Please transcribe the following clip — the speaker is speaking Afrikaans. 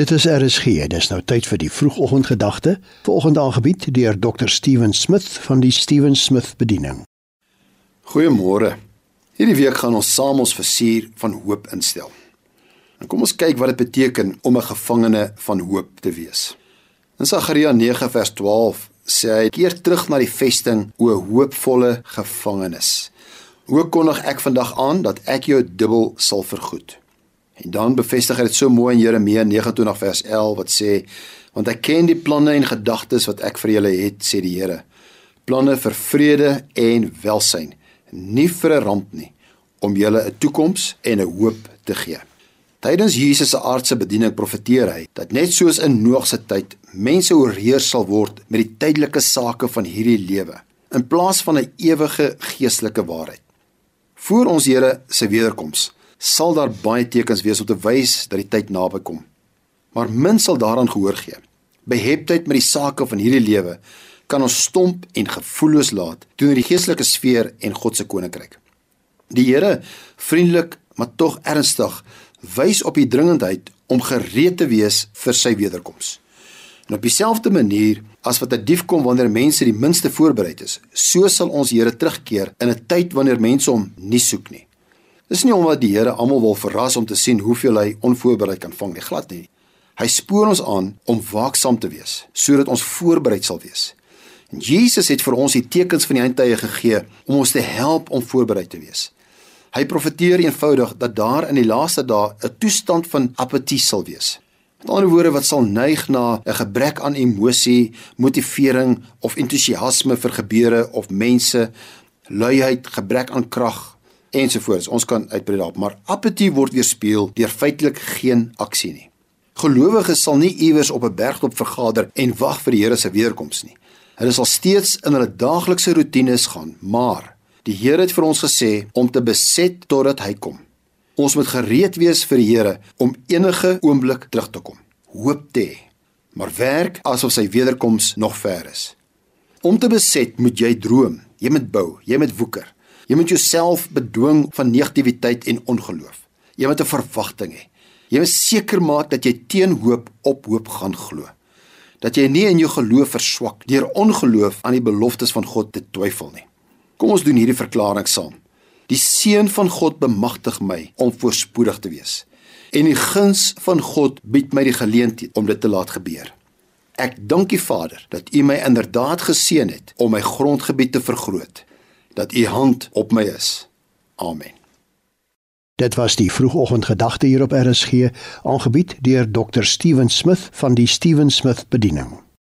Dit is RSG. Dis nou tyd vir die vroegoggendgedagte. Vanoggend aangebied deur Dr. Steven Smith van die Steven Smith Bediening. Goeiemôre. Hierdie week gaan ons saam ons versier van hoop instel. En kom ons kyk wat dit beteken om 'n gevangene van hoop te wees. In Sagaria 9 vers 12 sê hy: "Keer terug na die vesting, o hoopvolle gevangenes. Hoe kondig ek vandag aan dat ek jou dubbel sal vergoed?" En dan bevestig hy dit so mooi in Jeremia 29 vers 11 wat sê want ek ken die planne en gedagtes wat ek vir julle het sê die Here planne vir vrede en welsyn nie vir 'n ramp nie om julle 'n toekoms en 'n hoop te gee. Tydens Jesus se aardse bediening profeteer hy dat net soos in Noag se tyd mense oorheers sal word met die tydelike sake van hierdie lewe in plaas van 'n ewige geestelike waarheid. Voor ons Here se wederkoms sal daar baie tekens wees om te wys dat die tyd naby kom. Maar min sal daaraan gehoor gee. Beheptheid met die sake van hierdie lewe kan ons stomp en gevoelloos laat teenoor die geestelike sfeer en God se koninkryk. Die Here, vriendelik maar tog ernstig, wys op die dringendheid om gereed te wees vir sy wederkoms. En op dieselfde manier as wat 'n dief kom wanneer mense die minste voorbereid is, so sal ons Here terugkeer in 'n tyd wanneer mense hom nie soek nie. Dis nie omdat die Here almal wil verras om te sien hoeveel hy onvoorbereid kan vang nie, glad nie. Hy spoor ons aan om waaksaam te wees sodat ons voorbereid sal wees. En Jesus het vir ons die tekens van die eindtye gegee om ons te help om voorbereid te wees. Hy profeteer eenvoudig dat daar in die laaste dae 'n toestand van apatie sal wees. Met ander woorde wat sal neig na 'n gebrek aan emosie, motivering of entoesiasme vir gebeure of mense, luiheid, gebrek aan krag, ensovoorts. Ons kan uitbrei daarop, maar apatie word weerspieël deur feitelik geen aksie nie. Gelowiges sal nie iewers op 'n bergtop vergader en wag vir die Here se weerkoms nie. Hulle sal steeds in hulle daaglikse rotines gaan, maar die Here het vir ons gesê om te beset totdat hy kom. Ons moet gereed wees vir die Here om enige oomblik terug te kom. Hoop te hê, maar werk asof sy wederkoms nog ver is. Om te beset moet jy droom, jy moet bou, jy moet woeker. Jy moet jouself bedwing van negativiteit en ongeloof. Jy moet 'n verwagting hê. Jy moet seker maak dat jy teen hoop op hoop gaan glo. Dat jy nie in jou geloof verswak deur ongeloof aan die beloftes van God te twyfel nie. Kom ons doen hierdie verklaring saam. Die seën van God bemagtig my om voorspoedig te wees. En die guns van God bied my die geleentheid om dit te laat gebeur. Ek dank U Vader dat U my inderdaad geseën het om my grondgebied te vergroot dat u hand op my is. Amen. Dit was die vroegoggendgedagte hier op RSG, aangebied deur Dr. Steven Smith van die Steven Smith Bediening.